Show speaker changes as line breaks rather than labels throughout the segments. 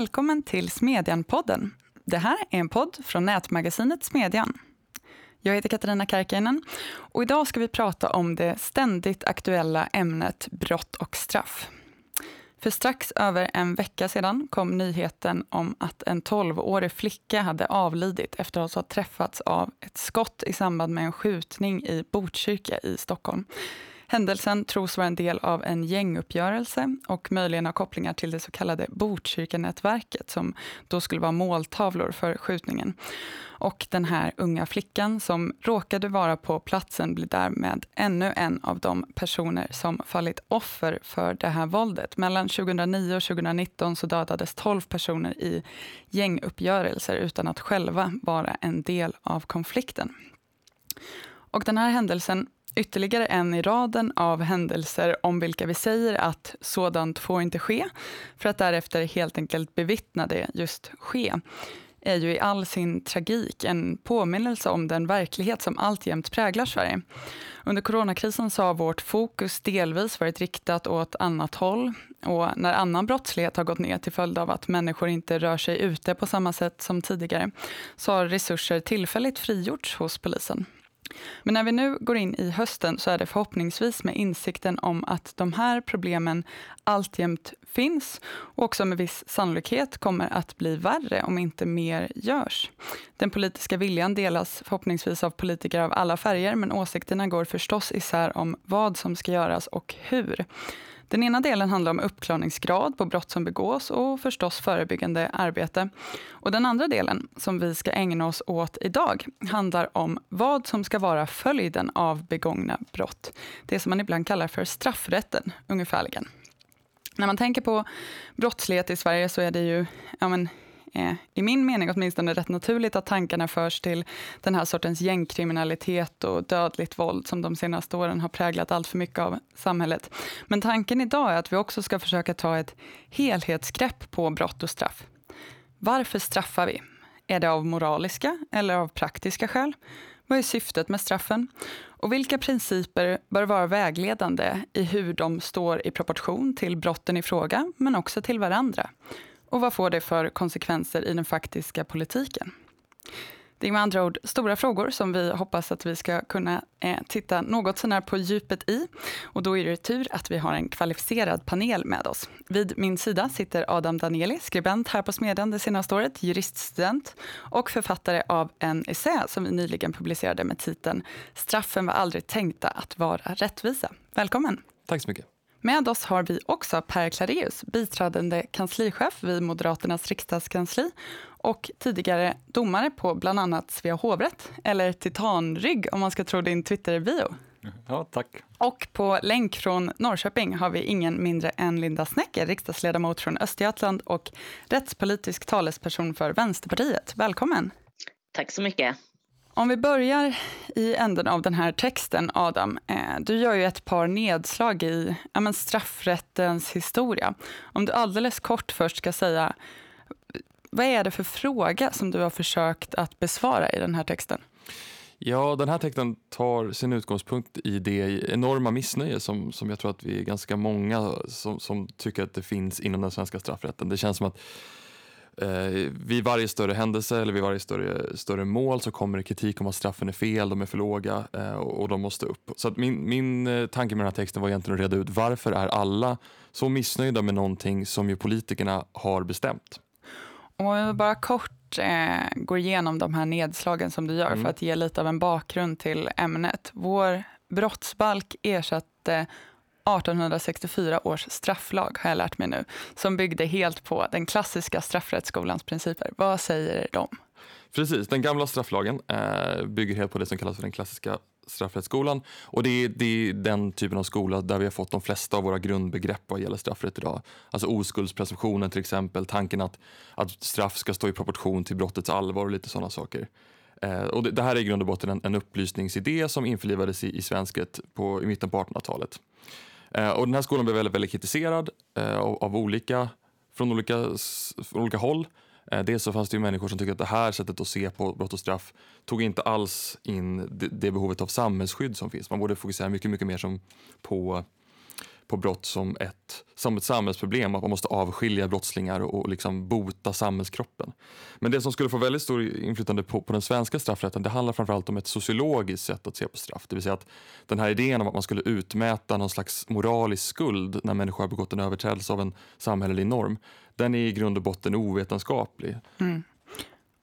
Välkommen till Smedjan-podden. Det här är en podd från nätmagasinet Smedjan. Jag heter Katarina Karkiainen och idag ska vi prata om det ständigt aktuella ämnet brott och straff. För strax över en vecka sedan kom nyheten om att en 12-årig flicka hade avlidit efter att ha träffats av ett skott i samband med en skjutning i Botkyrka i Stockholm. Händelsen tros vara en del av en gänguppgörelse och möjligen ha kopplingar till det så kallade Botkyrkanätverket som då skulle vara måltavlor för skjutningen. Och den här unga flickan som råkade vara på platsen blir därmed ännu en av de personer som fallit offer för det här våldet. Mellan 2009 och 2019 så dödades 12 personer i gänguppgörelser utan att själva vara en del av konflikten. Och den här händelsen ytterligare en i raden av händelser om vilka vi säger att sådant får inte ske, för att därefter helt enkelt bevittna det just ske är ju i all sin tragik en påminnelse om den verklighet som alltjämt präglar Sverige. Under coronakrisen så har vårt fokus delvis varit riktat åt annat håll och när annan brottslighet har gått ner till följd av att människor inte rör sig ute på samma sätt som tidigare så har resurser tillfälligt frigjorts hos polisen. Men när vi nu går in i hösten så är det förhoppningsvis med insikten om att de här problemen alltjämt finns och också med viss sannolikhet kommer att bli värre om inte mer görs. Den politiska viljan delas förhoppningsvis av politiker av alla färger men åsikterna går förstås isär om vad som ska göras och hur. Den ena delen handlar om uppklarningsgrad på brott som begås och förstås förebyggande arbete. Och den andra delen, som vi ska ägna oss åt idag, handlar om vad som ska vara följden av begångna brott. Det som man ibland kallar för straffrätten, ungefärligen. När man tänker på brottslighet i Sverige så är det ju ja men, eh, i min mening åtminstone rätt naturligt att tankarna förs till den här sortens gängkriminalitet och dödligt våld som de senaste åren har präglat allt för mycket av samhället. Men tanken idag är att vi också ska försöka ta ett helhetsgrepp på brott och straff. Varför straffar vi? Är det av moraliska eller av praktiska skäl? Vad är syftet med straffen? Och vilka principer bör vara vägledande i hur de står i proportion till brotten i fråga, men också till varandra? Och vad får det för konsekvenser i den faktiska politiken? Det är med andra ord stora frågor som vi hoppas att vi ska kunna eh, titta något sånär på djupet i. Och då är det tur att vi har en kvalificerad panel med oss. Vid min sida sitter Adam Danieli, skribent här på Smedjan det senaste året, juriststudent och författare av en essä som vi nyligen publicerade med titeln Straffen var aldrig tänkta att vara rättvisa. Välkommen!
Tack så mycket.
Med oss har vi också Per Clareus, biträdande kanslichef vid Moderaternas riksdagskansli och tidigare domare på bland annat Svea hovrätt, eller Titanrygg om man ska tro din Twitter-bio.
Ja, tack.
Och på länk från Norrköping har vi ingen mindre än Linda Snäcker, riksdagsledamot från Östergötland och rättspolitisk talesperson för Vänsterpartiet. Välkommen!
Tack så mycket.
Om vi börjar i änden av den här texten, Adam. Eh, du gör ju ett par nedslag i ja, men straffrättens historia. Om du alldeles kort först ska säga, vad är det för fråga som du har försökt att besvara i den här texten?
Ja, den här texten tar sin utgångspunkt i det enorma missnöje som, som jag tror att vi är ganska många som, som tycker att det finns inom den svenska straffrätten. Det känns som att eh, vid varje större händelse eller vid varje större, större mål så kommer det kritik om att straffen är fel, de är för låga eh, och, och, de måste upp. Så att min, min eh, tanke med den här texten var egentligen att reda ut varför är alla så missnöjda med någonting som ju politikerna har bestämt.
Om vi bara kort eh, går igenom de här nedslagen som du gör mm. för att ge lite av en bakgrund till ämnet. Vår brottsbalk ersatte 1864 års strafflag, har jag lärt mig nu, som byggde helt på den klassiska straffrättsskolans principer. Vad säger de?
Precis, den gamla strafflagen eh, bygger helt på det som kallas för den klassiska straffrättsskolan. Och det är, det är den typen av skola där vi har fått de flesta av våra grundbegrepp vad gäller straffrätt idag. Alltså oskuldspresumtionen till exempel, tanken att, att straff ska stå i proportion till brottets allvar och lite sådana saker. Eh, och det, det, här är i grund och botten en, en upplysningsidé som införlivades i, i svensket på, i mitten på 1800-talet. Eh, och den här skolan blev väldigt, väldigt kritiserad eh, av, av, olika, från olika, från olika håll. Eh, dels så fanns det ju människor som tyckte att det här sättet att se på brott och straff tog inte alls in det, det behovet av samhällsskydd som finns. Man borde fokusera mycket, mycket mer som på på brott som ett, som ett samhällsproblem, att man måste avskilja brottslingar och, och liksom bota samhällskroppen. Men det som skulle få väldigt stor inflytande på, på den svenska straffrätten det handlar framförallt om ett sociologiskt sätt att se på straff. Det vill säga att den här idén om att man skulle utmäta någon slags moralisk skuld när människor har begått en överträdelse av en samhällelig norm, den är i grund och botten ovetenskaplig.
Mm.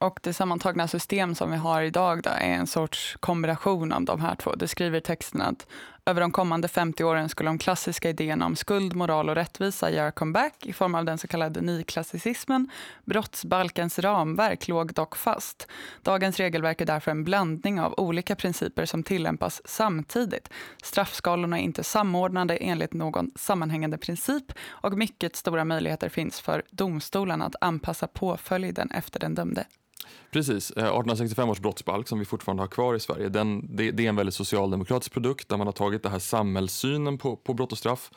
Och det sammantagna system som vi har idag då är en sorts kombination av de här två. Det skriver texten att över de kommande 50 åren skulle de klassiska idéerna om skuld, moral och rättvisa göra comeback i form av den så kallade nyklassicismen. Brottsbalkens ramverk låg dock fast. Dagens regelverk är därför en blandning av olika principer som tillämpas samtidigt. Straffskalorna är inte samordnade enligt någon sammanhängande princip och mycket stora möjligheter finns för domstolarna att anpassa påföljden efter den dömde.
Precis. Eh, 1865 års brottsbalk som vi fortfarande har kvar i Sverige, den, det, det, är en väldigt socialdemokratisk produkt där man har tagit det här samhällssynen på, på brott och straff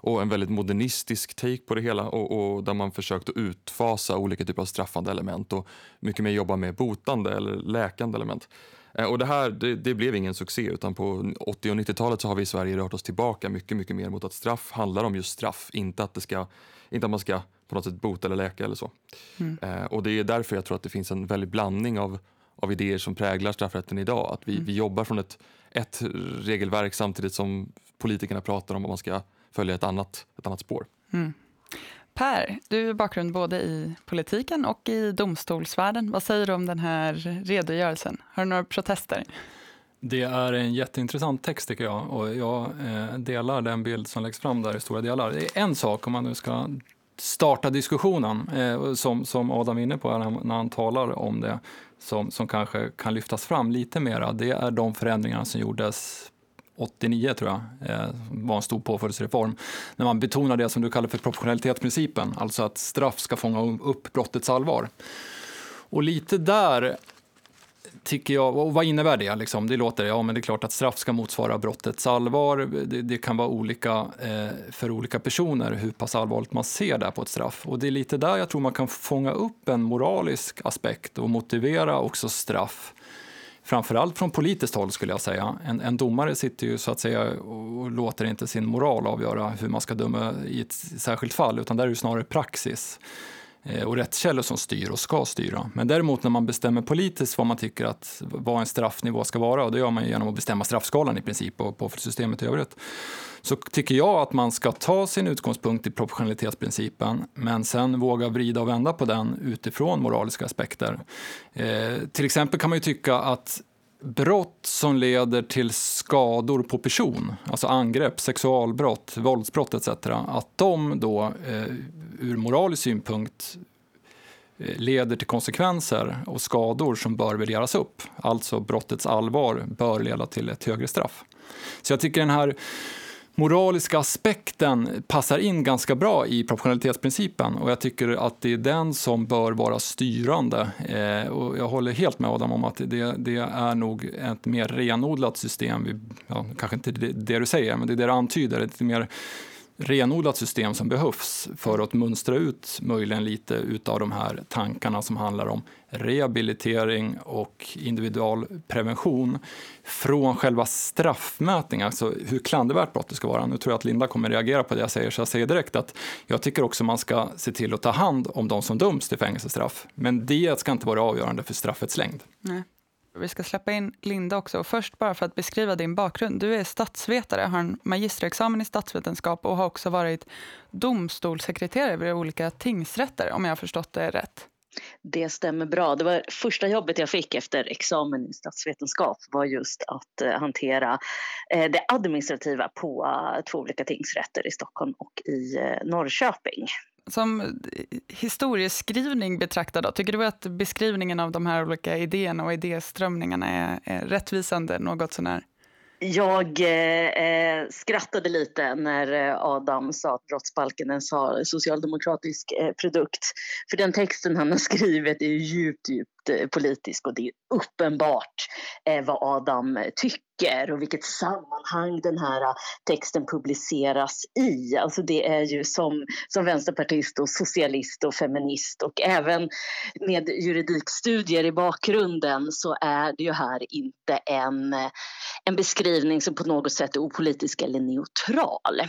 och en väldigt modernistisk take på det hela och, och, där man försökt att utfasa olika typer av straffande element och mycket mer jobba med botande eller läkande element. Eh, och det här det, det, blev ingen succé utan på 80 och 90-talet så har vi i Sverige rört oss tillbaka mycket, mycket mer mot att straff handlar om just straff, inte att, det ska, inte att man ska på något sätt bota eller läka eller så. Mm. Eh, och det är därför jag tror att det finns en väldig blandning av, av idéer som präglar straffrätten idag. Att vi, mm. vi jobbar från ett, ett regelverk samtidigt som politikerna pratar om att man ska följa ett annat, ett annat spår. Mm.
Per, du har bakgrund både i politiken och i domstolsvärlden. Vad säger du om den här redogörelsen? Har du några protester?
Det är en jätteintressant text tycker jag och jag eh, delar den bild som läggs fram där i stora delar. Det är en sak om man nu ska starta diskussionen, eh, som, som Adam är inne på när, när han talar om det, som, som kanske kan lyftas fram lite mera, det är de förändringar som gjordes 89 tror jag, eh, var en stor påföljdsreform. När man betonar det som du kallar för proportionalitetsprincipen, alltså att straff ska fånga upp brottets allvar. Och lite där tycker jag, och vad innebär det? Liksom? Det låter, ja men det är klart att straff ska motsvara brottets allvar. Det, det kan vara olika eh, för olika personer hur pass allvarligt man ser där på ett straff. Och det är lite där jag tror man kan fånga upp en moralisk aspekt och motivera också straff. Framförallt från politiskt håll skulle jag säga. En, en domare sitter ju så att säga och låter inte sin moral avgöra hur man ska döma i ett särskilt fall, utan där är det snarare praxis och och rättskällor som styr och ska styra. Men däremot när man bestämmer politiskt vad man tycker att vad en straffnivå ska vara, och det gör man genom att bestämma straffskalan i princip och påföljdssystemet i övrigt, så tycker jag att man ska ta sin utgångspunkt i proportionalitetsprincipen men sen våga vrida och vända på den utifrån moraliska aspekter. Eh, till exempel kan man ju tycka att brott som leder till skador på person, alltså angrepp, sexualbrott, våldsbrott etc. Att de då eh, ur moralisk synpunkt eh, leder till konsekvenser och skador som bör värderas upp. Alltså brottets allvar bör leda till ett högre straff. Så jag tycker den här moraliska aspekten passar in ganska bra i proportionalitetsprincipen och jag tycker att det är den som bör vara styrande. Eh, och jag håller helt med Adam om att det, det är nog ett mer renodlat system. Ja, kanske inte det, det du säger, men det är det du antyder. Ett mer renodlat system som behövs för att mönstra ut möjligen lite utav de här tankarna som handlar om rehabilitering och individualprevention från själva straffmätningen, alltså hur klandervärt brottet ska vara. Nu tror jag att Linda kommer reagera på det jag säger, så jag säger direkt att jag tycker också man ska se till att ta hand om de som döms till fängelsestraff. Men det ska inte vara avgörande för straffets längd.
Nej. Vi ska släppa in Linda också. Först bara för att beskriva din bakgrund. Du är statsvetare, har en magisterexamen i statsvetenskap och har också varit domstolssekreterare vid olika tingsrätter om jag har förstått det rätt.
Det stämmer bra. Det var första jobbet jag fick efter examen i statsvetenskap var just att eh, hantera eh, det administrativa på eh, två olika tingsrätter i Stockholm och i Norrköping.
Som eh, historieskrivning betraktad, då, tycker du att beskrivningen av de här olika idéerna och idéströmningarna är, är rättvisande något sånär?
Jag eh, eh, skrattade lite när eh, Adam sa att brottsbalken är en socialdemokratisk eh, produkt. För den texten han har skrivit är djupt, djupt Eh, politisk och det är uppenbart eh, vad Adam tycker och vilket sammanhang den här eh, texten publiceras i. Alltså det är ju som, som vänsterpartist och socialist och feminist och även med juridikstudier i bakgrunden så är det ju här inte en, eh, en beskrivning som på något sätt är opolitisk eller neutral.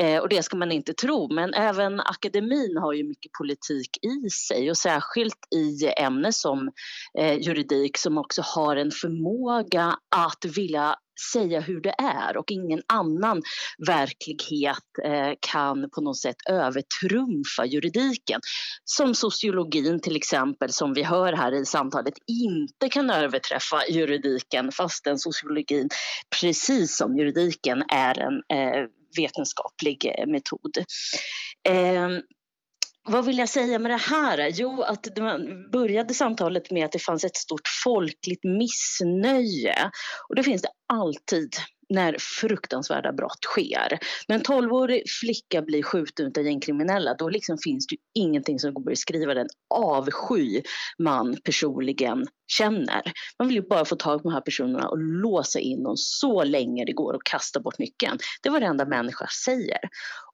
Eh, och det ska man inte tro, men även akademin har ju mycket politik i sig och särskilt i ämnen som eh, juridik som också har en förmåga att vilja säga hur det är och ingen annan verklighet eh, kan på något sätt övertrumfa juridiken. Som sociologin till exempel, som vi hör här i samtalet, inte kan överträffa juridiken fastän sociologin, precis som juridiken, är en eh, vetenskaplig eh, metod. Ehm, vad vill jag säga med det här? Jo, att man började samtalet med att det fanns ett stort folkligt missnöje. Och det finns det alltid när fruktansvärda brott sker. När en 12-årig flicka blir skjuten av gängkriminella då liksom finns det ingenting som går att beskriva den avsky man personligen känner. Man vill ju bara få tag på de här personerna och låsa in dem så länge det går och kasta bort nyckeln. Det är vad varenda människa säger.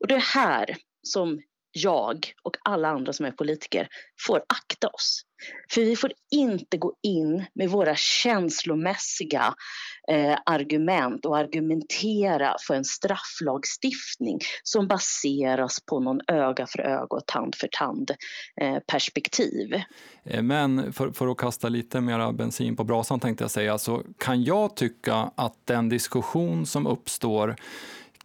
Och det är här som jag och alla andra som är politiker får akta oss. För vi får inte gå in med våra känslomässiga eh, argument och argumentera för en strafflagstiftning som baseras på någon öga för öga och tand för tand eh, perspektiv.
Eh, men för, för, att kasta lite mer bensin på brasan tänkte jag säga, så kan jag tycka att den diskussion som uppstår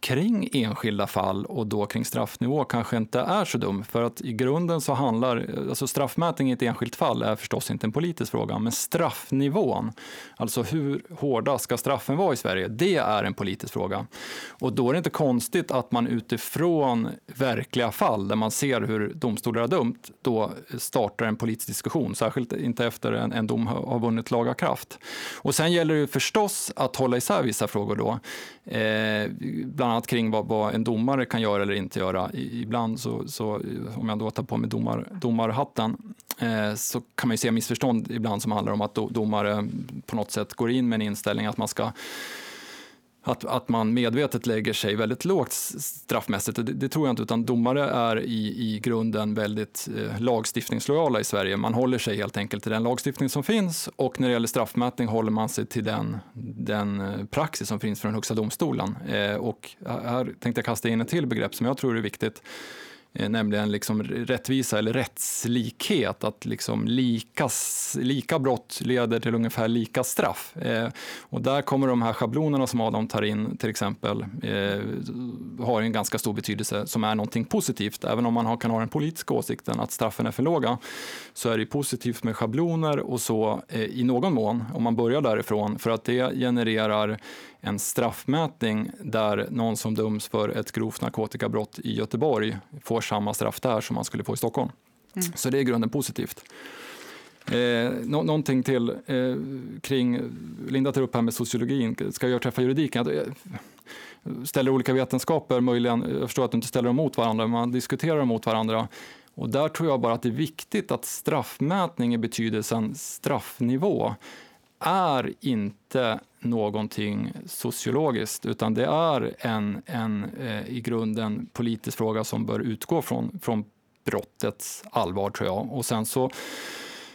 kring enskilda fall och då kring straffnivå kanske inte är så dum. För att i grunden så handlar, alltså straffmätning i ett enskilt fall är förstås inte en politisk fråga, men straffnivån, alltså hur hårda ska straffen vara i Sverige, det är en politisk fråga. Och då är det inte konstigt att man utifrån verkliga fall där man ser hur domstolar har dömt, då startar en politisk diskussion, särskilt inte efter en, en dom har vunnit laga kraft. Och sen gäller det förstås att hålla isär vissa frågor då. Eh, bland annat kring vad, vad, en domare kan göra eller inte göra. ibland, så, så, om jag då tar på mig domar, domarhatten, eh, så kan man ju se missförstånd ibland som handlar om att do, domare på något sätt går in med en inställning att man ska att, att man medvetet lägger sig väldigt lågt straffmässigt, det, det tror jag inte, utan domare är i, i grunden väldigt eh, lagstiftningslojala i Sverige. Man håller sig helt enkelt till den lagstiftning som finns och när det gäller straffmätning håller man sig till den, den eh, praxis som finns från Högsta domstolen. Eh, och här tänkte jag kasta in ett till begrepp som jag tror är viktigt Eh, nämligen liksom rättvisa eller rättslikhet, att liksom lika, lika brott leder till ungefär lika straff. Eh, och där kommer de här schablonerna som Adam tar in till exempel eh, har en ganska stor betydelse som är någonting positivt. Även om man har, kan ha den politiska åsikten att straffen är för låga så är det positivt med schabloner och så eh, i någon mån om man börjar därifrån för att det genererar en straffmätning där någon som döms för ett grovt narkotikabrott i Göteborg får samma straff där som man skulle få i Stockholm. Mm. Så det är i grunden positivt. Eh, nå någonting till eh, kring, Linda tar upp här med sociologin, ska jag träffa juridiken? Jag ställer olika vetenskaper, möjligen, jag förstår att du inte ställer dem mot varandra, men man diskuterar dem mot varandra. Och där tror jag bara att det är viktigt att straffmätning i betydelsen straffnivå är inte någonting sociologiskt utan det är en, en eh, i grunden politisk fråga som bör utgå från, från brottets allvar tror jag. Och sen så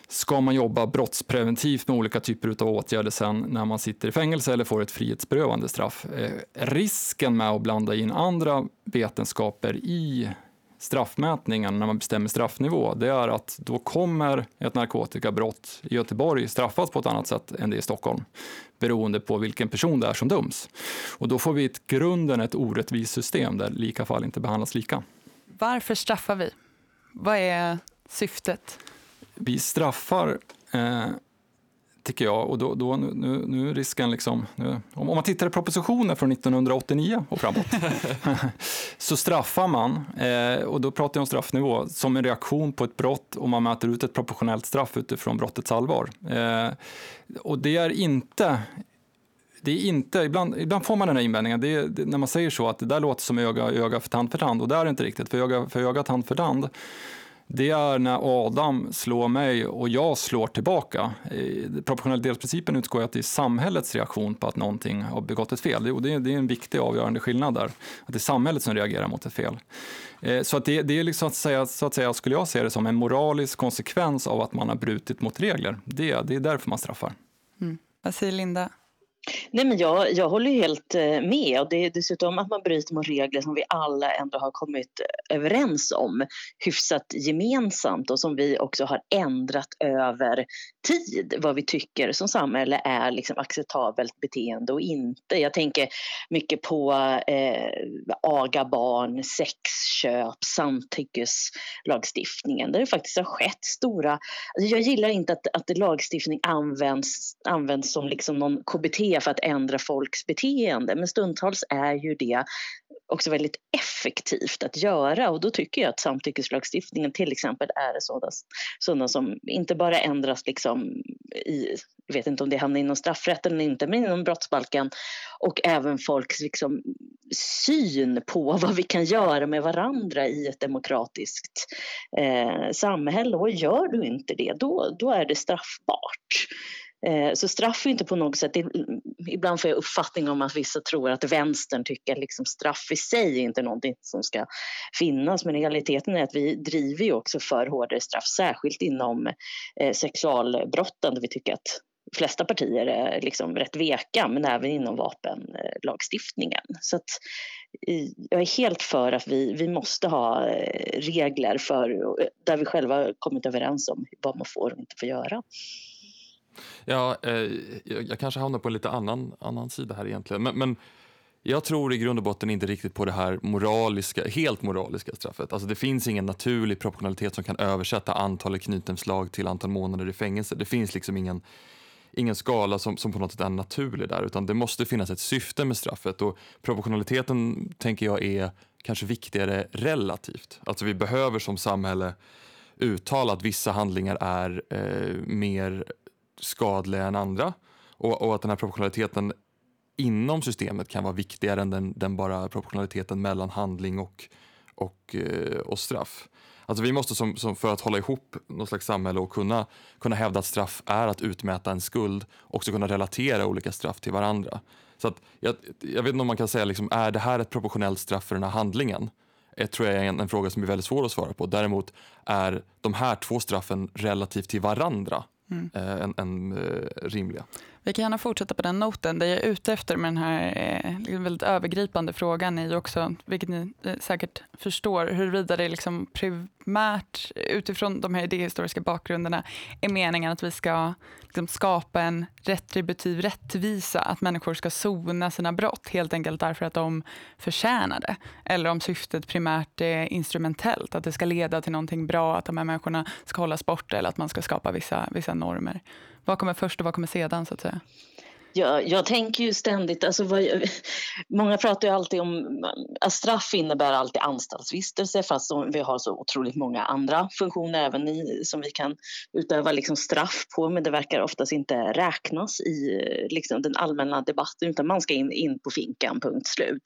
ska man jobba brottspreventivt med olika typer av åtgärder sen när man sitter i fängelse eller får ett frihetsberövande straff. Eh, risken med att blanda in andra vetenskaper i straffmätningen när man bestämmer straffnivå, det är att då kommer ett narkotikabrott i Göteborg straffas på ett annat sätt än det i Stockholm beroende på vilken person det är som döms. Och då får vi ett grunden ett orättvist system där lika fall inte behandlas lika.
Varför straffar vi? Vad är syftet?
Vi straffar eh, tycker jag. Och då, då nu, nu risken liksom, nu, om man tittar i propositionen från 1989 och framåt, så straffar man, eh, och då pratar jag om straffnivå, som en reaktion på ett brott och man mäter ut ett proportionellt straff utifrån brottets allvar. Eh, och det är inte det är inte, ibland, ibland får man den här invändningen, det är, det, när man säger så, att det där låter som öga, öga för tand för tand, och det är inte riktigt, för öga för öga, tand för tand det är när Adam slår mig och jag slår tillbaka. Proportionalitetsprincipen utgår att det är samhällets reaktion på att någonting har begått ett fel. Det är, en viktig avgörande skillnad där. Att det är samhället som reagerar mot ett fel. Eh, så att det, det är liksom att säga, så att säga, skulle jag se det som en moralisk konsekvens av att man har brutit mot regler. Det, det är därför man straffar.
Mm. Vad säger Linda?
Nej, men jag, jag håller helt eh, med och det är dessutom att man bryter mot regler som vi alla ändå har kommit eh, överens om hyfsat gemensamt och som vi också har ändrat över tid vad vi tycker som samhälle är liksom acceptabelt beteende och inte. Jag tänker mycket på eh, aga barn, sexköp, samtyckeslagstiftningen där det faktiskt har skett stora... Jag gillar inte att, att lagstiftning används, används som liksom någon KBT för att ändra folks beteende. Men stundtals är ju det också väldigt effektivt att göra. Och då tycker jag att samtyckeslagstiftningen till exempel är sådana, sådana som inte bara ändras liksom i, jag vet inte om det hamnar inom straffrätten eller inte, men inom brottsbalken. Och även folks liksom syn på vad vi kan göra med varandra i ett demokratiskt eh, samhälle. Och gör du inte det då, då är det straffbart. Eh, så straff är inte på något sätt, ibland får jag uppfattning om att vissa tror att vänstern tycker att liksom straff i sig är inte någonting som ska finnas men realiteten är att vi driver ju också för hårdare straff särskilt inom eh, sexualbrotten där vi tycker att de flesta partier är liksom rätt veka men även inom vapenlagstiftningen. Så att, jag är helt för att vi, vi måste ha eh, regler för, där vi själva kommit överens om vad man får och inte får göra.
Ja, eh, jag kanske hamnar på en lite annan, annan sida här egentligen. Men, men, jag tror i grund och botten inte riktigt på det här moraliska, helt moraliska straffet. Alltså det finns ingen naturlig proportionalitet som kan översätta antalet knytnävsslag till antal månader i fängelse. Det finns liksom ingen, ingen skala som, som på något sätt är naturlig där utan det måste finnas ett syfte med straffet och proportionaliteten tänker jag är kanske viktigare relativt. Alltså vi behöver som samhälle uttala att vissa handlingar är eh, mer skadliga än andra och, och, att den här proportionaliteten inom systemet kan vara viktigare än den, den bara proportionaliteten mellan handling och, och, eh, och straff. Alltså vi måste som, som, för att hålla ihop något slags samhälle och kunna, kunna hävda att straff är att utmäta en skuld också kunna relatera olika straff till varandra. Så att, jag, jag vet inte om man kan säga, liksom, är det här ett proportionellt straff för den här handlingen? Det tror jag är en, en fråga som är väldigt svår att svara på. Däremot är de här två straffen relativt till varandra mm. Eh, än, än eh, rimliga.
Vi kan gärna fortsätta på den noten. Det jag är ute efter med den här eh, liksom väldigt övergripande frågan är ju också, vilket ni eh, säkert förstår, huruvida det liksom primärt utifrån de här idéhistoriska bakgrunderna är meningen att vi ska liksom skapa en retributiv rättvisa, att människor ska sona sina brott helt enkelt därför att de förtjänar det. Eller om syftet primärt är instrumentellt, att det ska leda till någonting bra, att de här människorna ska hållas borta eller att man ska skapa vissa, vissa normer. Vad kommer först och vad kommer sedan så att säga?
Jag, jag tänker ju ständigt, alltså vad, många pratar ju alltid om att straff innebär alltid anstaltsvistelse fast vi har så otroligt många andra funktioner även i, som vi kan utöva liksom straff på men det verkar oftast inte räknas i liksom, den allmänna debatten utan man ska in, in på finkan, punkt slut.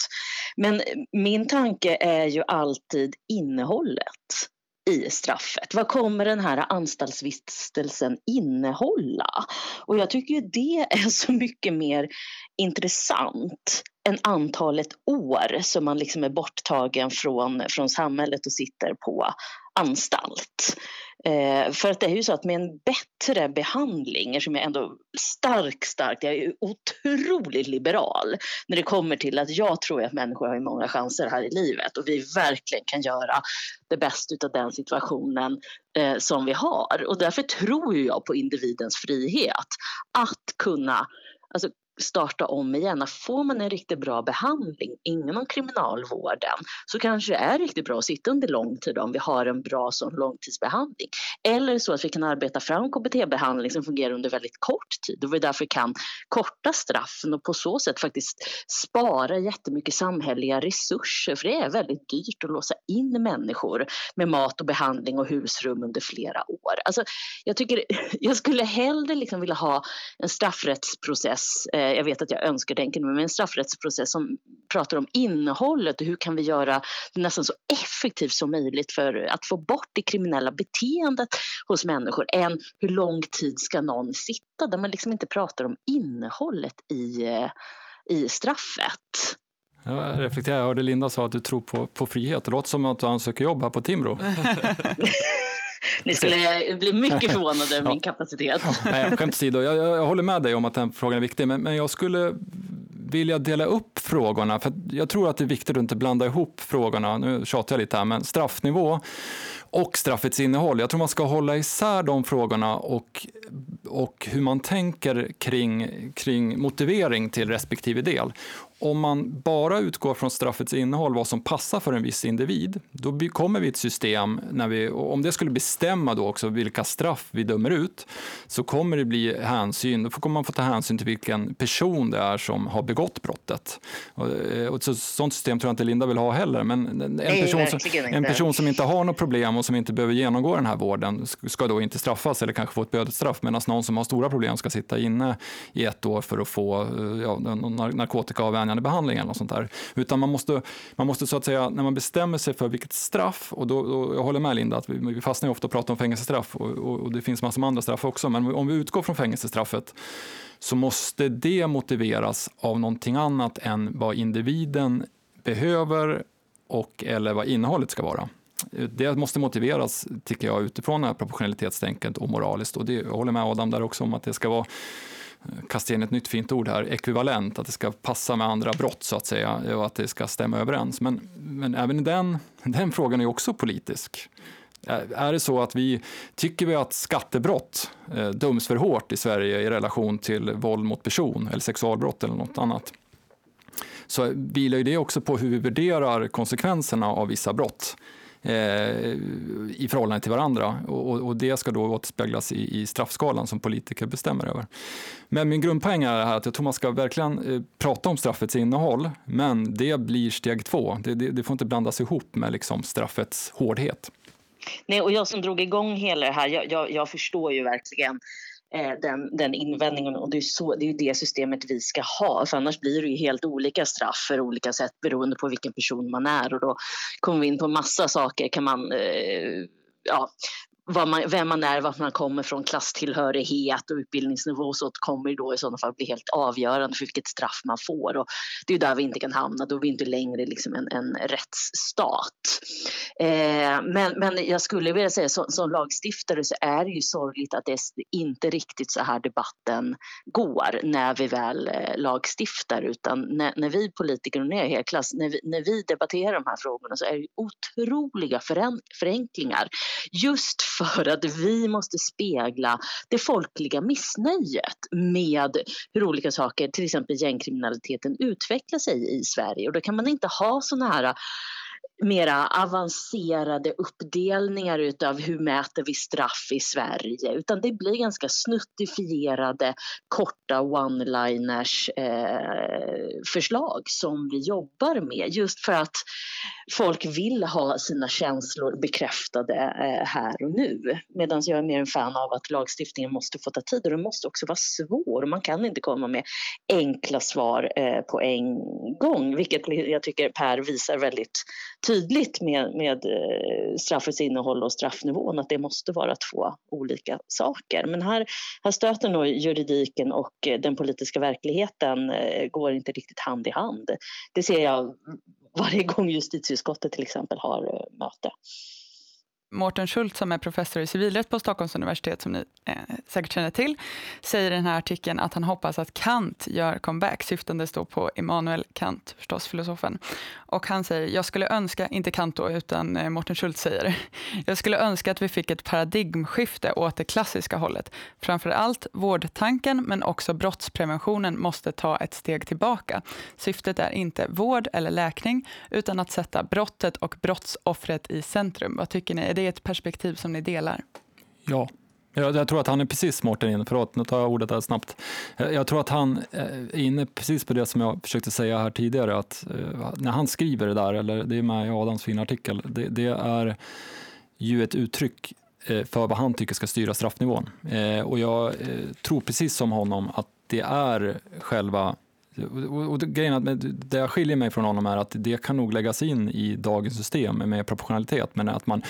Men min tanke är ju alltid innehållet i straffet. Vad kommer den här anstaltsvistelsen innehålla? Och jag tycker ju det är så mycket mer intressant än antalet år som man liksom är borttagen från, från samhället och sitter på anstalt. Eh, för att det är ju så att med en bättre behandling, som jag ändå starkt, starkt, jag är otroligt liberal när det kommer till att jag tror att människor har många chanser här i livet och vi verkligen kan göra det bästa av den situationen eh, som vi har. Och därför tror jag på individens frihet att kunna alltså, starta om igen. Får man en riktigt bra behandling inom kriminalvården så kanske det är riktigt bra att sitta under lång tid om vi har en bra sån långtidsbehandling. Eller så att vi kan arbeta fram KBT-behandling som fungerar under väldigt kort tid och vi därför kan korta straffen och på så sätt faktiskt spara jättemycket samhälleliga resurser för det är väldigt dyrt att låsa in människor med mat och behandling och husrum under flera år. Alltså, jag, tycker, jag skulle hellre liksom vilja ha en straffrättsprocess eh, jag vet att jag önskar tänker med en straffrättsprocess som pratar om innehållet och hur kan vi göra det nästan så effektivt som möjligt för att få bort det kriminella beteendet hos människor än hur lång tid ska någon sitta där man liksom inte pratar om innehållet i, eh, i straffet.
Jag reflekterar, jag hörde Linda sa att du tror på, på frihet. Det låter som att du ansöker jobb här på Timbro.
Ni skulle bli mycket förvånade över min kapacitet.
Nej, skämt åsido, jag, jag, jag håller med dig om att den frågan är viktig, men, men jag skulle vilja dela upp frågorna, för jag tror att det är viktigt att inte blanda ihop frågorna, nu tjatar jag lite här, men straffnivå och straffets innehåll. Jag tror man ska hålla isär de frågorna och, och hur man tänker kring, kring motivering till respektive del om man bara utgår från straffets innehåll, vad som passar för en viss individ, då kommer vi ett system, när vi, om det skulle bestämma då också vilka straff vi dömer ut, så kommer det bli hänsyn, då kommer man få ta hänsyn till vilken person det är som har begått brottet. Och, eh, och så, sånt system tror jag inte Linda vill ha heller, men en person, som, en person som inte har något problem och som inte behöver genomgå den här vården ska då inte straffas eller kanske få ett bötesstraff, medan någon som har stora problem ska sitta inne i ett år för att få eh, ja, narkotikaavvänjning lugnande behandling eller något sånt där. Utan man måste, man måste så att säga, när man bestämmer sig för vilket straff, och då, då jag håller med Linda att vi, vi fastnar ofta och pratar om fängelsestraff och, och, och det finns massor med andra straff också, men om vi utgår från fängelsestraffet så måste det motiveras av någonting annat än vad individen behöver och eller vad innehållet ska vara. Det måste motiveras, tycker jag, utifrån det här proportionalitetstänket och moraliskt. Och det, jag håller med Adam där också om att det ska vara Eh, kasta in ett nytt fint ord här, ekvivalent, att det ska passa med andra brott så att säga och att det ska stämma överens. Men, men även den, den frågan är också politisk. Är det så att vi tycker vi att skattebrott eh, döms för hårt i Sverige i relation till våld mot person eller sexualbrott eller något annat? Så vilar ju det också på hur vi värderar konsekvenserna av vissa brott Eh, i förhållande till varandra. Och, och, det ska då återspeglas i, i straffskalan som politiker bestämmer över. Men min grundpoäng är här att jag tror man ska verkligen eh, prata om straffets innehåll, men det blir steg två. Det, det, det får inte blandas ihop med liksom straffets hårdhet.
Nej, och jag som drog igång hela det här, jag, jag, jag förstår ju verkligen Eh, den, den invändningen. Och det är, så, det är det systemet vi ska ha för annars blir det ju helt olika straff för olika sätt beroende på vilken person man är. Och då kommer vi in på massa saker. Kan man eh, ja, man, vem man är, var man kommer från, klasstillhörighet och utbildningsnivå så kommer då i sådana fall bli helt avgörande för vilket straff man får. Och det är där vi inte kan hamna, då är vi inte längre liksom en, en rättsstat. Eh, men, men jag skulle vilja säga som, som lagstiftare så är det ju sorgligt att det är inte riktigt så här debatten går när vi väl eh, lagstiftar utan när, när vi politiker och när, jag klass, när, vi, när vi debatterar de här frågorna så är det otroliga förenklingar just för att vi måste spegla det folkliga missnöjet med hur olika saker, till exempel gängkriminaliteten, utvecklar sig i Sverige. Och då kan man inte ha sådana här mera avancerade uppdelningar utav hur mäter vi straff i Sverige. Utan det blir ganska snuttifierade korta one-liners eh, förslag som vi jobbar med. Just för att folk vill ha sina känslor bekräftade eh, här och nu. Medan jag är mer en fan av att lagstiftningen måste få ta tid och den måste också vara svår. Man kan inte komma med enkla svar eh, på en gång vilket jag tycker Per visar väldigt tydligt med, med eh, straffets innehåll och straffnivån att det måste vara två olika saker. Men här, här stöter nog juridiken och eh, den politiska verkligheten eh, går inte riktigt hand i hand. Det ser jag varje gång justitieutskottet till exempel har möte.
Mårten Schultz, som är professor i civilrätt på Stockholms universitet, som ni eh, säkert känner till, säger i den här artikeln att han hoppas att Kant gör comeback, syftandes då på Immanuel Kant, förstås filosofen. Och han säger, jag skulle önska, inte Kant då, utan eh, Mårten Schultz säger, jag skulle önska att vi fick ett paradigmskifte åt det klassiska hållet. Framför allt vårdtanken, men också brottspreventionen måste ta ett steg tillbaka. Syftet är inte vård eller läkning, utan att sätta brottet och brottsoffret i centrum. Vad tycker ni? Det Är ett perspektiv som ni delar?
Ja, jag, jag, tror att han är precis Mårten inne, förlåt nu tar jag ordet där snabbt. Eh, jag tror att han eh, är inne precis på det som jag försökte säga här tidigare, att eh, när han skriver det där, eller det är med i Adams fina artikel, det, det är ju ett uttryck eh, för vad han tycker ska styra straffnivån. Eh, och jag tror precis som honom att det är själva och grejen att det jag skiljer mig från honom är att det kan nog läggas in i dagens system med proportionalitet, men att man,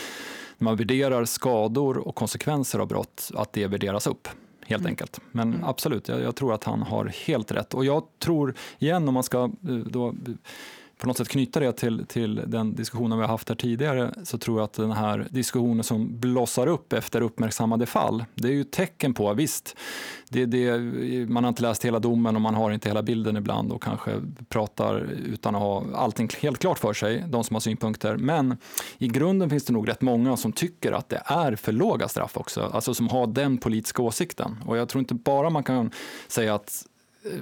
när man värderar skador och konsekvenser av brott, att det värderas upp. Helt mm. enkelt. Men mm. absolut, jag, jag, tror att han har helt rätt. Och jag tror, igen om man ska eh, då på något sätt knyta det till, till den diskussionen vi har haft här tidigare så tror jag att den här diskussionen som blossar upp efter uppmärksammade fall, det är ju tecken på, visst, det, det, man har inte läst hela domen och man har inte hela bilden ibland och kanske pratar utan att ha allting helt klart för sig, de som har synpunkter. Men i grunden finns det nog rätt många som tycker att det är för låga straff också, alltså som har den politiska åsikten. Och jag tror inte bara man kan säga att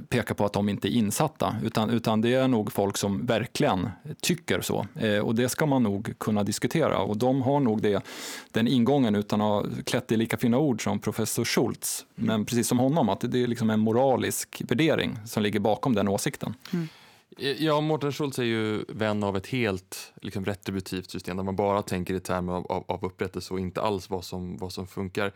peka på att de inte är insatta, utan, utan det är nog folk som verkligen tycker så. Eh, och det ska man nog kunna diskutera och de har nog det, den ingången utan att ha klätt i lika fina ord som professor Schultz. Men precis som honom, att det är liksom en moralisk värdering som ligger bakom den åsikten. Mm.
Ja, Mårten Schultz är ju vän av ett helt liksom, retributivt system där man bara tänker i termer av, av, av upprättelse och inte alls vad som, vad som funkar.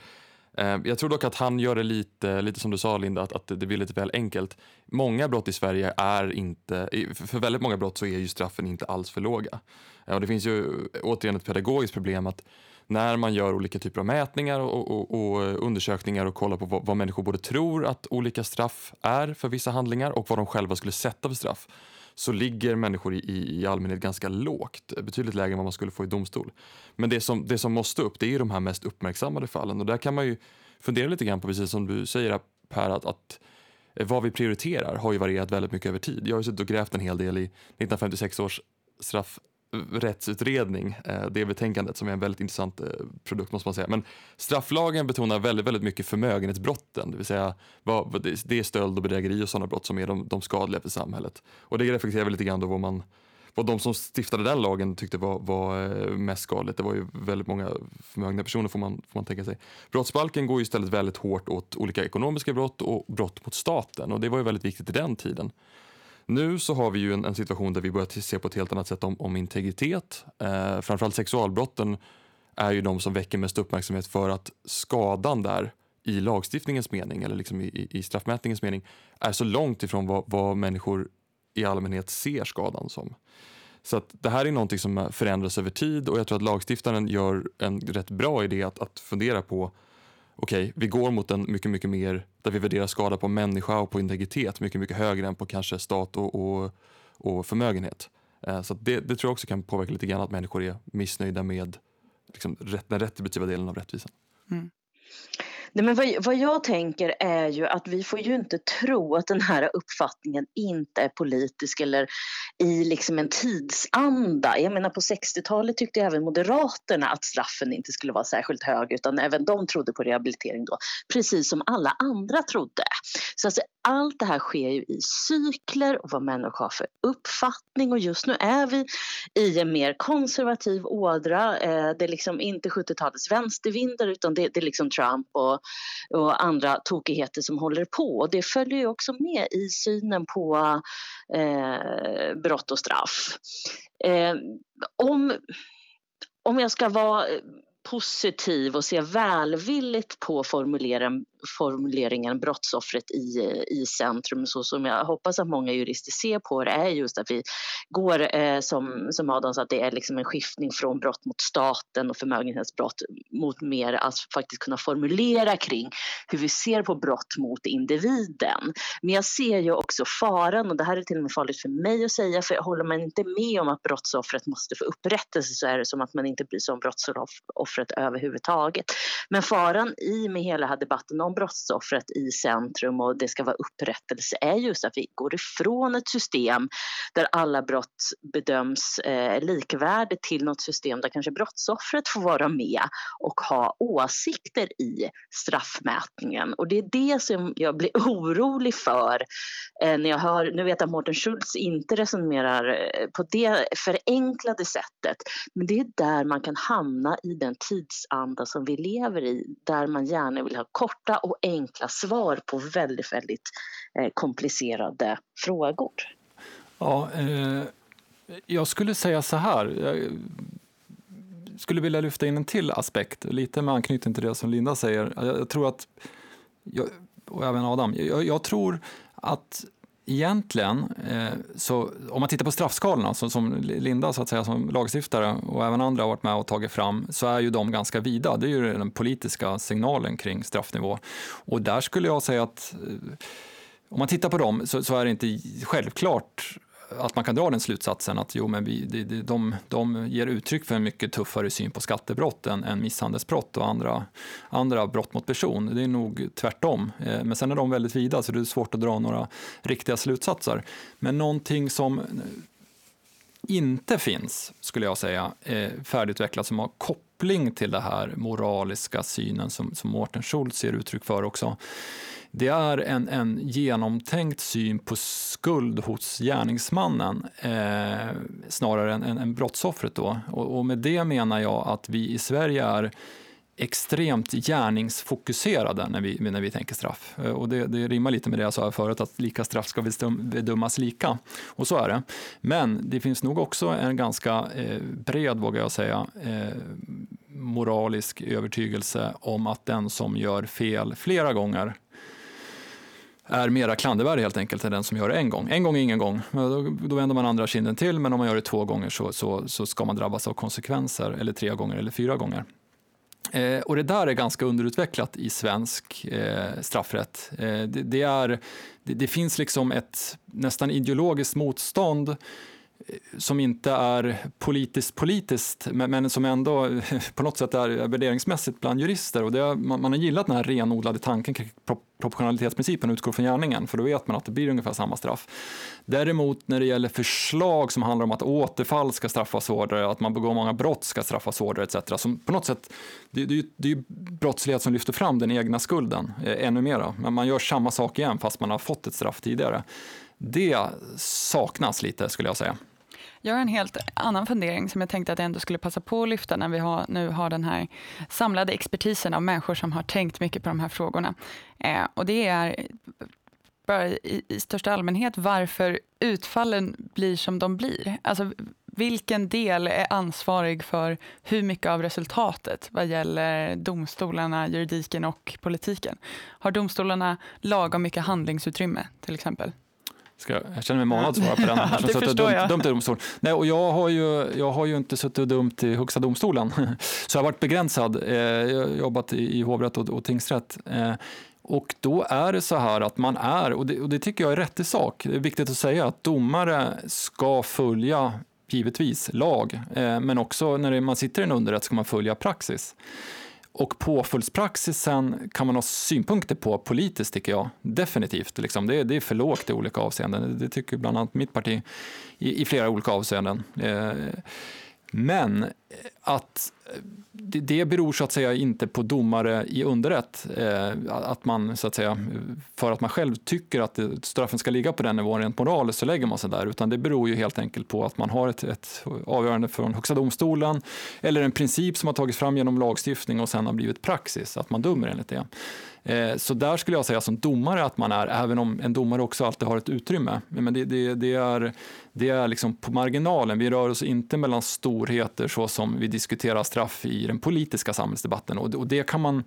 Eh, jag tror dock att han gör det lite, lite som du sa Linda, att, att det blir lite väl enkelt. Många brott i Sverige är inte, för väldigt många brott så är ju straffen inte alls för låga. Eh, och det finns ju eh, återigen ett pedagogiskt problem att när man gör olika typer av mätningar och, och, och undersökningar och kollar på vad, vad, människor både tror att olika straff är för vissa handlingar och vad de själva skulle sätta för straff så ligger människor i, i allmänhet ganska lågt, betydligt lägre än vad man skulle få i domstol. Men det som, det som måste upp det är de här mest uppmärksammade fallen och där kan man ju fundera lite grann på, precis som du säger Per, att, att eh, vad vi prioriterar har ju varierat väldigt mycket över tid. Jag har ju suttit och grävt en hel del i 1956 års straff rättsutredning, eh, det betänkandet som är en väldigt intressant eh, produkt måste man säga. Men strafflagen betonar väldigt, väldigt mycket förmögenhetsbrotten, det vill säga vad, det är stöld och bedrägeri och sådana brott som är de, de skadliga för samhället. Och det reflekterar väl lite grann då vad man vad de som stiftade den lagen tyckte var, var eh, mest skadligt. Det var ju väldigt många förmögna personer får man, får man tänka sig. Brottsbalken går ju istället väldigt hårt åt olika ekonomiska brott och brott mot staten och det var ju väldigt viktigt i den tiden. Nu så har vi ju en, en situation där vi börjar se på ett helt annat sätt om, om integritet. Eh, framförallt sexualbrotten är ju de som väcker mest uppmärksamhet för att skadan där i lagstiftningens mening eller liksom i, i straffmätningens mening är så långt ifrån vad, vad människor i allmänhet ser skadan som. Så att det här är någonting som förändras över tid och jag tror att lagstiftaren gör en rätt bra idé att, att fundera på okej, okay, vi går mot en mycket, mycket mer där vi värderar skada på människa och på integritet mycket, mycket högre än på kanske stat och, och, och förmögenhet. Eh, så det, det, tror jag också kan påverka lite grann att människor är missnöjda med liksom, den retributiva delen av rättvisan. Mm.
Nej, men vad, vad, jag tänker är ju att vi får ju inte tro att den här uppfattningen inte är politisk eller i liksom en tidsanda. Jag menar på 60-talet tyckte även Moderaterna att straffen inte skulle vara särskilt hög utan även de trodde på rehabilitering då, precis som alla andra trodde. Så alltså, allt det här sker ju i cykler och vad människor har för uppfattning och just nu är vi i en mer konservativ ådra. Eh, det är liksom inte 70-talets vänstervindar utan det, det är liksom Trump och och andra tokigheter som håller på. Och det följer ju också med i synen på eh, brott och straff. Eh, om, om jag ska vara positiv och se välvilligt på formuleringen, brottsoffret i, i centrum så som jag hoppas att många jurister ser på det är just att vi går eh, som, som Adam sa att det är liksom en skiftning från brott mot staten och förmögenhetsbrott mot mer att faktiskt kunna formulera kring hur vi ser på brott mot individen. Men jag ser ju också faran och det här är till och med farligt för mig att säga för håller man inte med om att brottsoffret måste få upprättelse så är det som att man inte bryr sig om brottsoffret överhuvudtaget. Men faran i med hela debatten om brottsoffret i centrum och det ska vara upprättelse är just att vi går ifrån ett system där alla brott bedöms eh, likvärdigt till något system där kanske brottsoffret får vara med och ha åsikter i straffmätningen. Och det är det som jag blir orolig för eh, när jag hör, nu vet jag att Mårten Schultz inte resonerar eh, på det förenklade sättet, men det är där man kan hamna i den tidsanda som vi lever i, där man gärna vill ha korta och enkla svar på väldigt, väldigt eh, komplicerade frågor.
Ja, eh, jag skulle säga så här. Jag skulle vilja lyfta in en till aspekt, lite med anknytning till det som Linda säger. Jag, jag tror att, jag, och även Adam, jag, jag tror att egentligen, eh, så om man tittar på straffskalorna så, som Linda så att säga, som lagstiftare och även andra har varit med och tagit fram så är ju de ganska vida. Det är ju den politiska signalen kring straffnivå. Och där skulle jag säga att eh, om man tittar på dem så, så är det inte självklart att man kan dra den slutsatsen att jo, men vi, de, de, de ger uttryck för en mycket tuffare syn på skattebrott än, än misshandelsbrott och andra, andra brott mot person. Det är nog tvärtom. Eh, men sen är de väldigt vida så det är svårt att dra några riktiga slutsatser. Men någonting som inte finns, skulle jag säga, eh, färdigutvecklat som har koppling till den här moraliska synen som, som Mårten Schultz ger uttryck för också. Det är en, en genomtänkt syn på skuld hos gärningsmannen eh, snarare än, än, än brottsoffret. Då. Och, och med det menar jag att vi i Sverige är extremt gärningsfokuserade när vi, när vi tänker straff. Eh, och det, det rimmar lite med det jag sa förut, att lika straff ska bedömas lika. Och så är det. Men det finns nog också en ganska eh, bred, vågar jag säga, eh, moralisk övertygelse om att den som gör fel flera gånger är mera klandervärd helt enkelt än den som gör det en gång. En gång är ingen gång. Då, då vänder man andra kinden till, men om man gör det två gånger så, så, så ska man drabbas av konsekvenser, eller tre gånger eller fyra gånger. Eh, och det där är ganska underutvecklat i svensk eh, straffrätt. Eh, det, det, är, det, det, finns liksom ett nästan ideologiskt motstånd som inte är politiskt politiskt, men, men, som ändå på något sätt är värderingsmässigt bland jurister. Och det, man, man har gillat den här renodlade tanken kring proportionalitetsprincipen utgår från gärningen, för då vet man att det blir ungefär samma straff. Däremot när det gäller förslag som handlar om att återfall ska straffas hårdare, att man begår många brott ska straffas hårdare etc. Som på något sätt, det, det, det är ju brottslighet som lyfter fram den egna skulden eh, ännu mera. Men man gör samma sak igen fast man har fått ett straff tidigare. Det saknas lite skulle jag säga.
Jag har en helt annan fundering som jag tänkte att jag ändå skulle passa på att lyfta när vi har, nu har den här samlade expertisen av människor som har tänkt mycket på de här frågorna. Eh, och det är bara i, i största allmänhet varför utfallen blir som de blir. Alltså, vilken del är ansvarig för hur mycket av resultatet vad gäller domstolarna, juridiken och politiken? Har domstolarna lagom mycket handlingsutrymme till exempel?
Ska, jag känner mig manad att svara på den.
det förstår
jag. Dumt, domstol. Nej, och jag, har ju, jag har ju inte suttit dömt i Högsta domstolen, så jag har varit begränsad. Eh, jag har jobbat i, i hovrätt och, och tingsrätt. Eh, och då är det så här att man är, och det, och det tycker jag är rätt i sak, det är viktigt att säga att domare ska följa givetvis lag, eh, men också när man sitter i en underrätt ska man följa praxis. Och påföljdspraxisen kan man ha synpunkter på politiskt, tycker jag. Definitivt. Liksom. Det, är, det är för lågt i olika avseenden. Det tycker bland annat mitt parti i, i flera olika avseenden. Eh, men att det, beror så att säga inte på domare i underrätt, eh, att man så att säga, för att man själv tycker att straffen ska ligga på den nivån rent moraliskt så lägger man sig där, utan det beror ju helt enkelt på att man har ett, ett avgörande från Högsta domstolen eller en princip som har tagits fram genom lagstiftning och sen har blivit praxis, att man dömer enligt det. Eh, så där skulle jag säga som domare att man är, även om en domare också alltid har ett utrymme. Men det, det, det är, det är liksom på marginalen. Vi rör oss inte mellan storheter så som vi diskuterar straff i den politiska samhällsdebatten. Och det kan man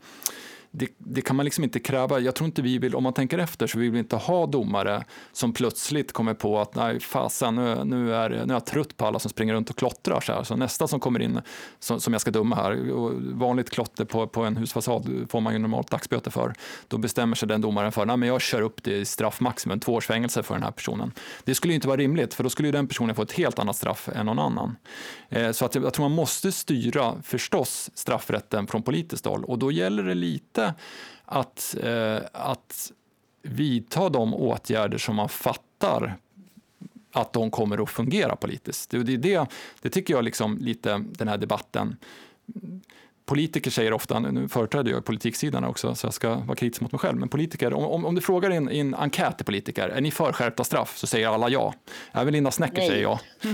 det, det, kan man liksom inte kräva. Jag tror inte vi vill, om man tänker efter så vill vi inte ha domare som plötsligt kommer på att nej fasen nu, nu, är, nu är jag trött på alla som springer runt och klottrar. Så, här. så nästa som kommer in som, som jag ska döma här, och vanligt klotter på, på en husfasad får man ju normalt dagsböter för. Då bestämmer sig den domaren för att jag kör upp det i straffmaximum, två års fängelse för den här personen. Det skulle inte vara rimligt för då skulle den personen få ett helt annat straff än någon annan. Eh, så att jag, jag tror man måste styra förstås straffrätten från politiskt håll och då gäller det lite att, eh, att vidta de åtgärder som man fattar att de kommer att fungera politiskt. Det, det, det, det tycker jag liksom lite den här debatten politiker säger ofta, nu företräder jag politiksidan också så jag ska vara kritisk mot mig själv, men politiker, om, om du frågar i en, en enkät till politiker, är ni för skärpta straff? Så säger alla ja. Även Linda Snäcker säger ja. ja.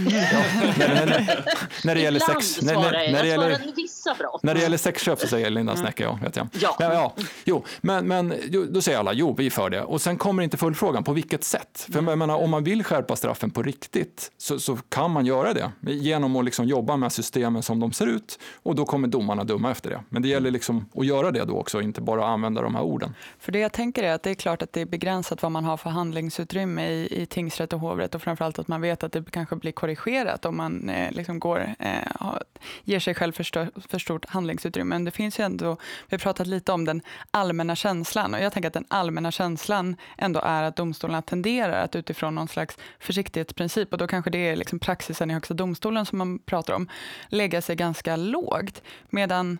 när, när, när, det gäller sex... När, när, när, det gäller, vissa brott.
När det gäller sexköp så säger Linda Snäcker ja, vet jag. Ja. Men, ja, jo, men, men då säger alla jo, vi är för det. Och sen kommer inte följdfrågan, på vilket sätt? För jag menar, om man vill skärpa straffen på riktigt så, så kan man göra det genom att liksom jobba med systemen som de ser ut och då kommer domarna döma döma efter det. Men det gäller liksom att göra det då också, inte bara använda de här orden.
För det jag tänker är att det är klart att det är begränsat vad man har för handlingsutrymme i, i tingsrätt och hovrätt och framförallt att man vet att det kanske blir korrigerat om man eh, liksom går, eh, ger sig själv för, stör, för stort handlingsutrymme. Men det finns ju ändå, vi har pratat lite om den allmänna känslan och jag tänker att den allmänna känslan ändå är att domstolarna tenderar att utifrån någon slags försiktighetsprincip och då kanske det är liksom praxisen i Högsta domstolen som man pratar om, lägga sig ganska lågt. Medan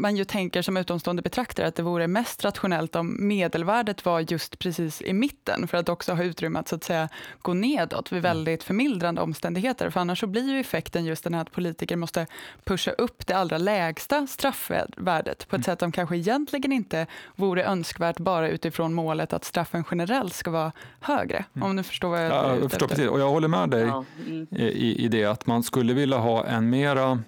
man ju tänker som utomstående betraktare att det vore mest rationellt om medelvärdet var just precis i mitten för att också ha utrymme att, så att säga, gå nedåt vid mm. väldigt förmildrande omständigheter. För annars så blir ju effekten just den här att politiker måste pusha upp det allra lägsta straffvärdet på ett mm. sätt som kanske egentligen inte vore önskvärt bara utifrån målet att straffen generellt ska vara högre. Mm. Om du förstår vad jag
ja, jag förstår precis. Och jag håller med dig ja. mm. i, i det att man skulle vilja ha en mera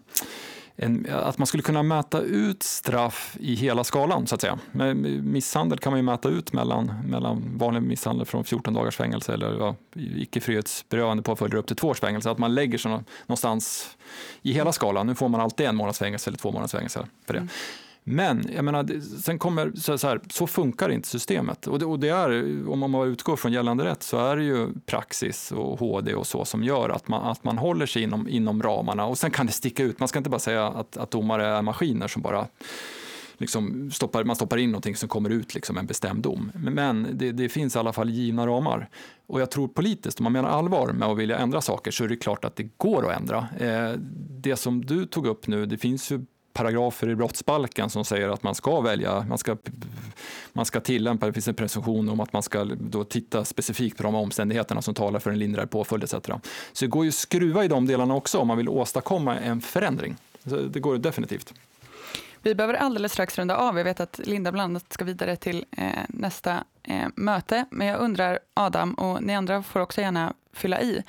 en, att man skulle kunna mäta ut straff i hela skalan så att säga. Med misshandel kan man ju mäta ut mellan, mellan vanlig misshandel från 14 dagars fängelse eller ja, icke frihetsberövande påföljder upp till två års fängelse. Att man lägger sig någonstans i hela skalan. Nu får man alltid en månads fängelse eller två månaders fängelse för det. Mm. Men jag menar, sen kommer, så, så, här, så funkar inte systemet. Och det, och det, är, om man utgår från gällande rätt så är det ju praxis och HD och så som gör att man, att man håller sig inom, inom ramarna. Och sen kan det sticka ut. Man ska inte bara säga att, att domare är maskiner som bara liksom stoppar, man stoppar in någonting som kommer ut liksom en bestämd dom. Men det, det, finns i alla fall givna ramar. Och jag tror politiskt, om man menar allvar med att vilja ändra saker så är det klart att det går att ändra. Eh, det som du tog upp nu, det finns ju paragrafer i brottsbalken som säger att man ska välja, man ska, man ska tillämpa, det finns en presumtion om att man ska då titta specifikt på de omständigheterna som talar för en lindrare påföljd etc. Så det går ju att skruva i de delarna också om man vill åstadkomma en förändring. Så det går definitivt.
Vi behöver alldeles strax runda av. Jag vet att Linda bland annat ska vidare till eh, nästa eh, möte. Men jag undrar, Adam, och ni andra får också gärna fylla i.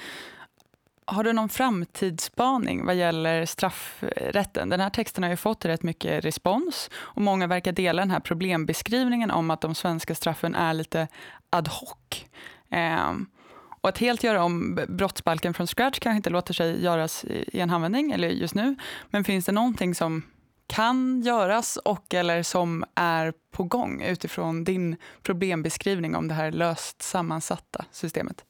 Har du någon framtidsspaning vad gäller straffrätten? Den här texten har ju fått rätt mycket respons och många verkar dela den här problembeskrivningen om att de svenska straffen är lite ad hoc. Eh, och att helt göra om brottsbalken från scratch kanske inte låter sig göras i en handvändning, eller just nu. Men finns det någonting som kan göras och eller som är på gång utifrån din problembeskrivning om det här löst sammansatta systemet?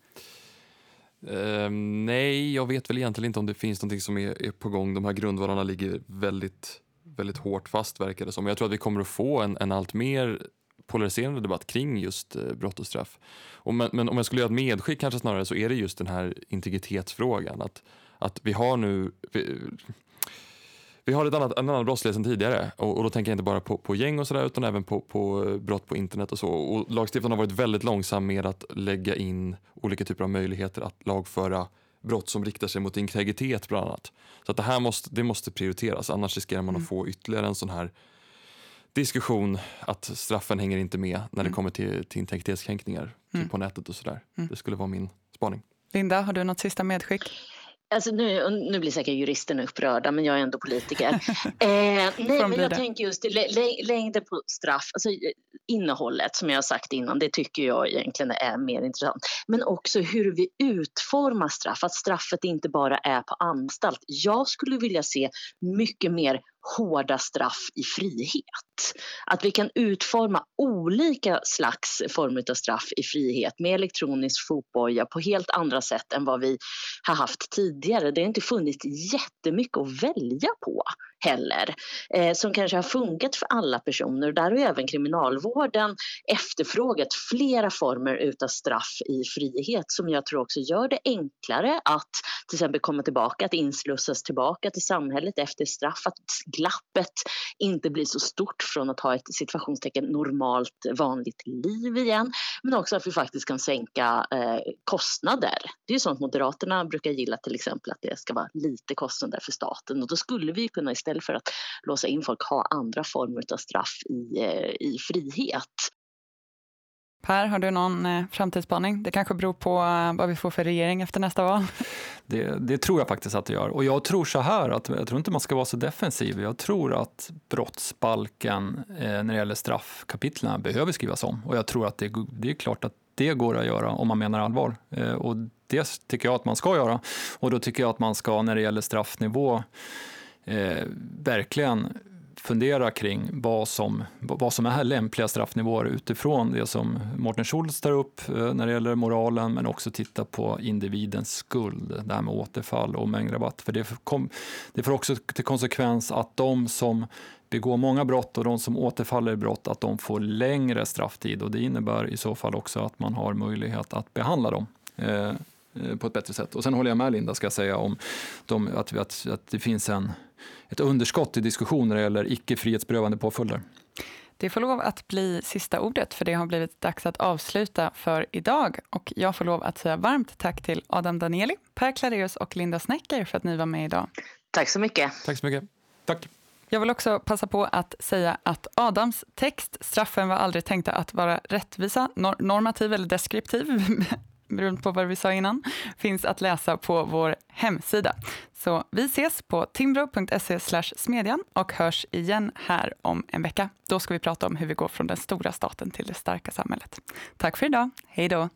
Uh, nej, jag vet väl egentligen inte om det finns någonting som är, är, på gång. De här grundvalarna ligger väldigt, väldigt hårt fast verkar det som. Jag tror att vi kommer att få en, en allt mer polariserande debatt kring just eh, brott och straff. Och men, men, om jag skulle göra ett medskick kanske snarare så är det just den här integritetsfrågan. Att, att vi har nu... Vi, vi har ett annat, en annan brottslighet än tidigare och, och, då tänker jag inte bara på, på gäng och sådär utan även på, på brott på internet och så. Och lagstiftaren har varit väldigt långsam med att lägga in olika typer av möjligheter att lagföra brott som riktar sig mot integritet bland annat. Så att det här måste, det måste prioriteras annars riskerar man att mm. få ytterligare en sån här diskussion att straffen hänger inte med när det mm. kommer till, till integritetskränkningar mm. på nätet och sådär. Mm. Det skulle vara min spaning.
Linda, har du något sista medskick?
Alltså nu, nu blir säkert juristerna upprörda, men jag är ändå politiker. eh, nej, men jag tänker just längden på straff, alltså innehållet som jag har sagt innan, det tycker jag egentligen är mer intressant. Men också hur vi utformar straff, att straffet inte bara är på anstalt. Jag skulle vilja se mycket mer hårda straff i frihet. Att vi kan utforma olika slags former av straff i frihet med elektronisk fotboja på helt andra sätt än vad vi har haft tidigare. Det har inte funnits jättemycket att välja på heller eh, som kanske har funkat för alla personer. Där har även kriminalvården efterfrågat flera former utav straff i frihet som jag tror också gör det enklare att till exempel komma tillbaka, att inslussas tillbaka till samhället efter straff, att glappet inte blir så stort från att ha ett situationstecken normalt vanligt liv igen. Men också att vi faktiskt kan sänka eh, kostnader. Det är ju sånt Moderaterna brukar gilla till exempel att det ska vara lite kostnader för staten och då skulle vi kunna istället istället för att låsa in folk ha andra former av straff i, eh, i frihet.
Per, har du någon eh, framtidsspaning? Det kanske beror på eh, vad vi får för regering efter nästa val.
Det, det, tror jag faktiskt att det gör. Och jag tror så här, att jag tror inte man ska vara så defensiv. Jag tror att brottsbalken eh, när det gäller straffkapitlen behöver skrivas om. Och jag tror att det, det är klart att det går att göra om man menar allvar. Eh, och det tycker jag att man ska göra. Och då tycker jag att man ska, när det gäller straffnivå, eh, verkligen fundera kring vad som, vad som är lämpliga straffnivåer utifrån det som Mårten Schultz tar upp eh, när det gäller moralen, men också titta på individens skuld, det här med återfall och mängdrabatt. För det, kom, det får också till konsekvens att de som begår många brott och de som återfaller i brott, att de får längre strafftid och det innebär i så fall också att man har möjlighet att behandla dem eh på ett bättre sätt. Och sen håller jag med Linda, ska jag säga, om de, att, att, att det finns en ett underskott i diskussioner eller icke frihetsberövande påföljder.
Det får lov att bli sista ordet, för det har blivit dags att avsluta för idag. Och jag får lov att säga varmt tack till Adam Danieli, Per Clareus och Linda Snecker för att ni var med idag.
Tack så mycket.
Tack så mycket.
Tack.
Jag vill också passa på att säga att Adams text, Straffen var aldrig tänkta att vara rättvisa, normativ eller deskriptiv, beroende på vad vi sa innan, finns att läsa på vår hemsida. Så vi ses på timbro.se smedjan och hörs igen här om en vecka. Då ska vi prata om hur vi går från den stora staten till det starka samhället. Tack för idag. Hej då!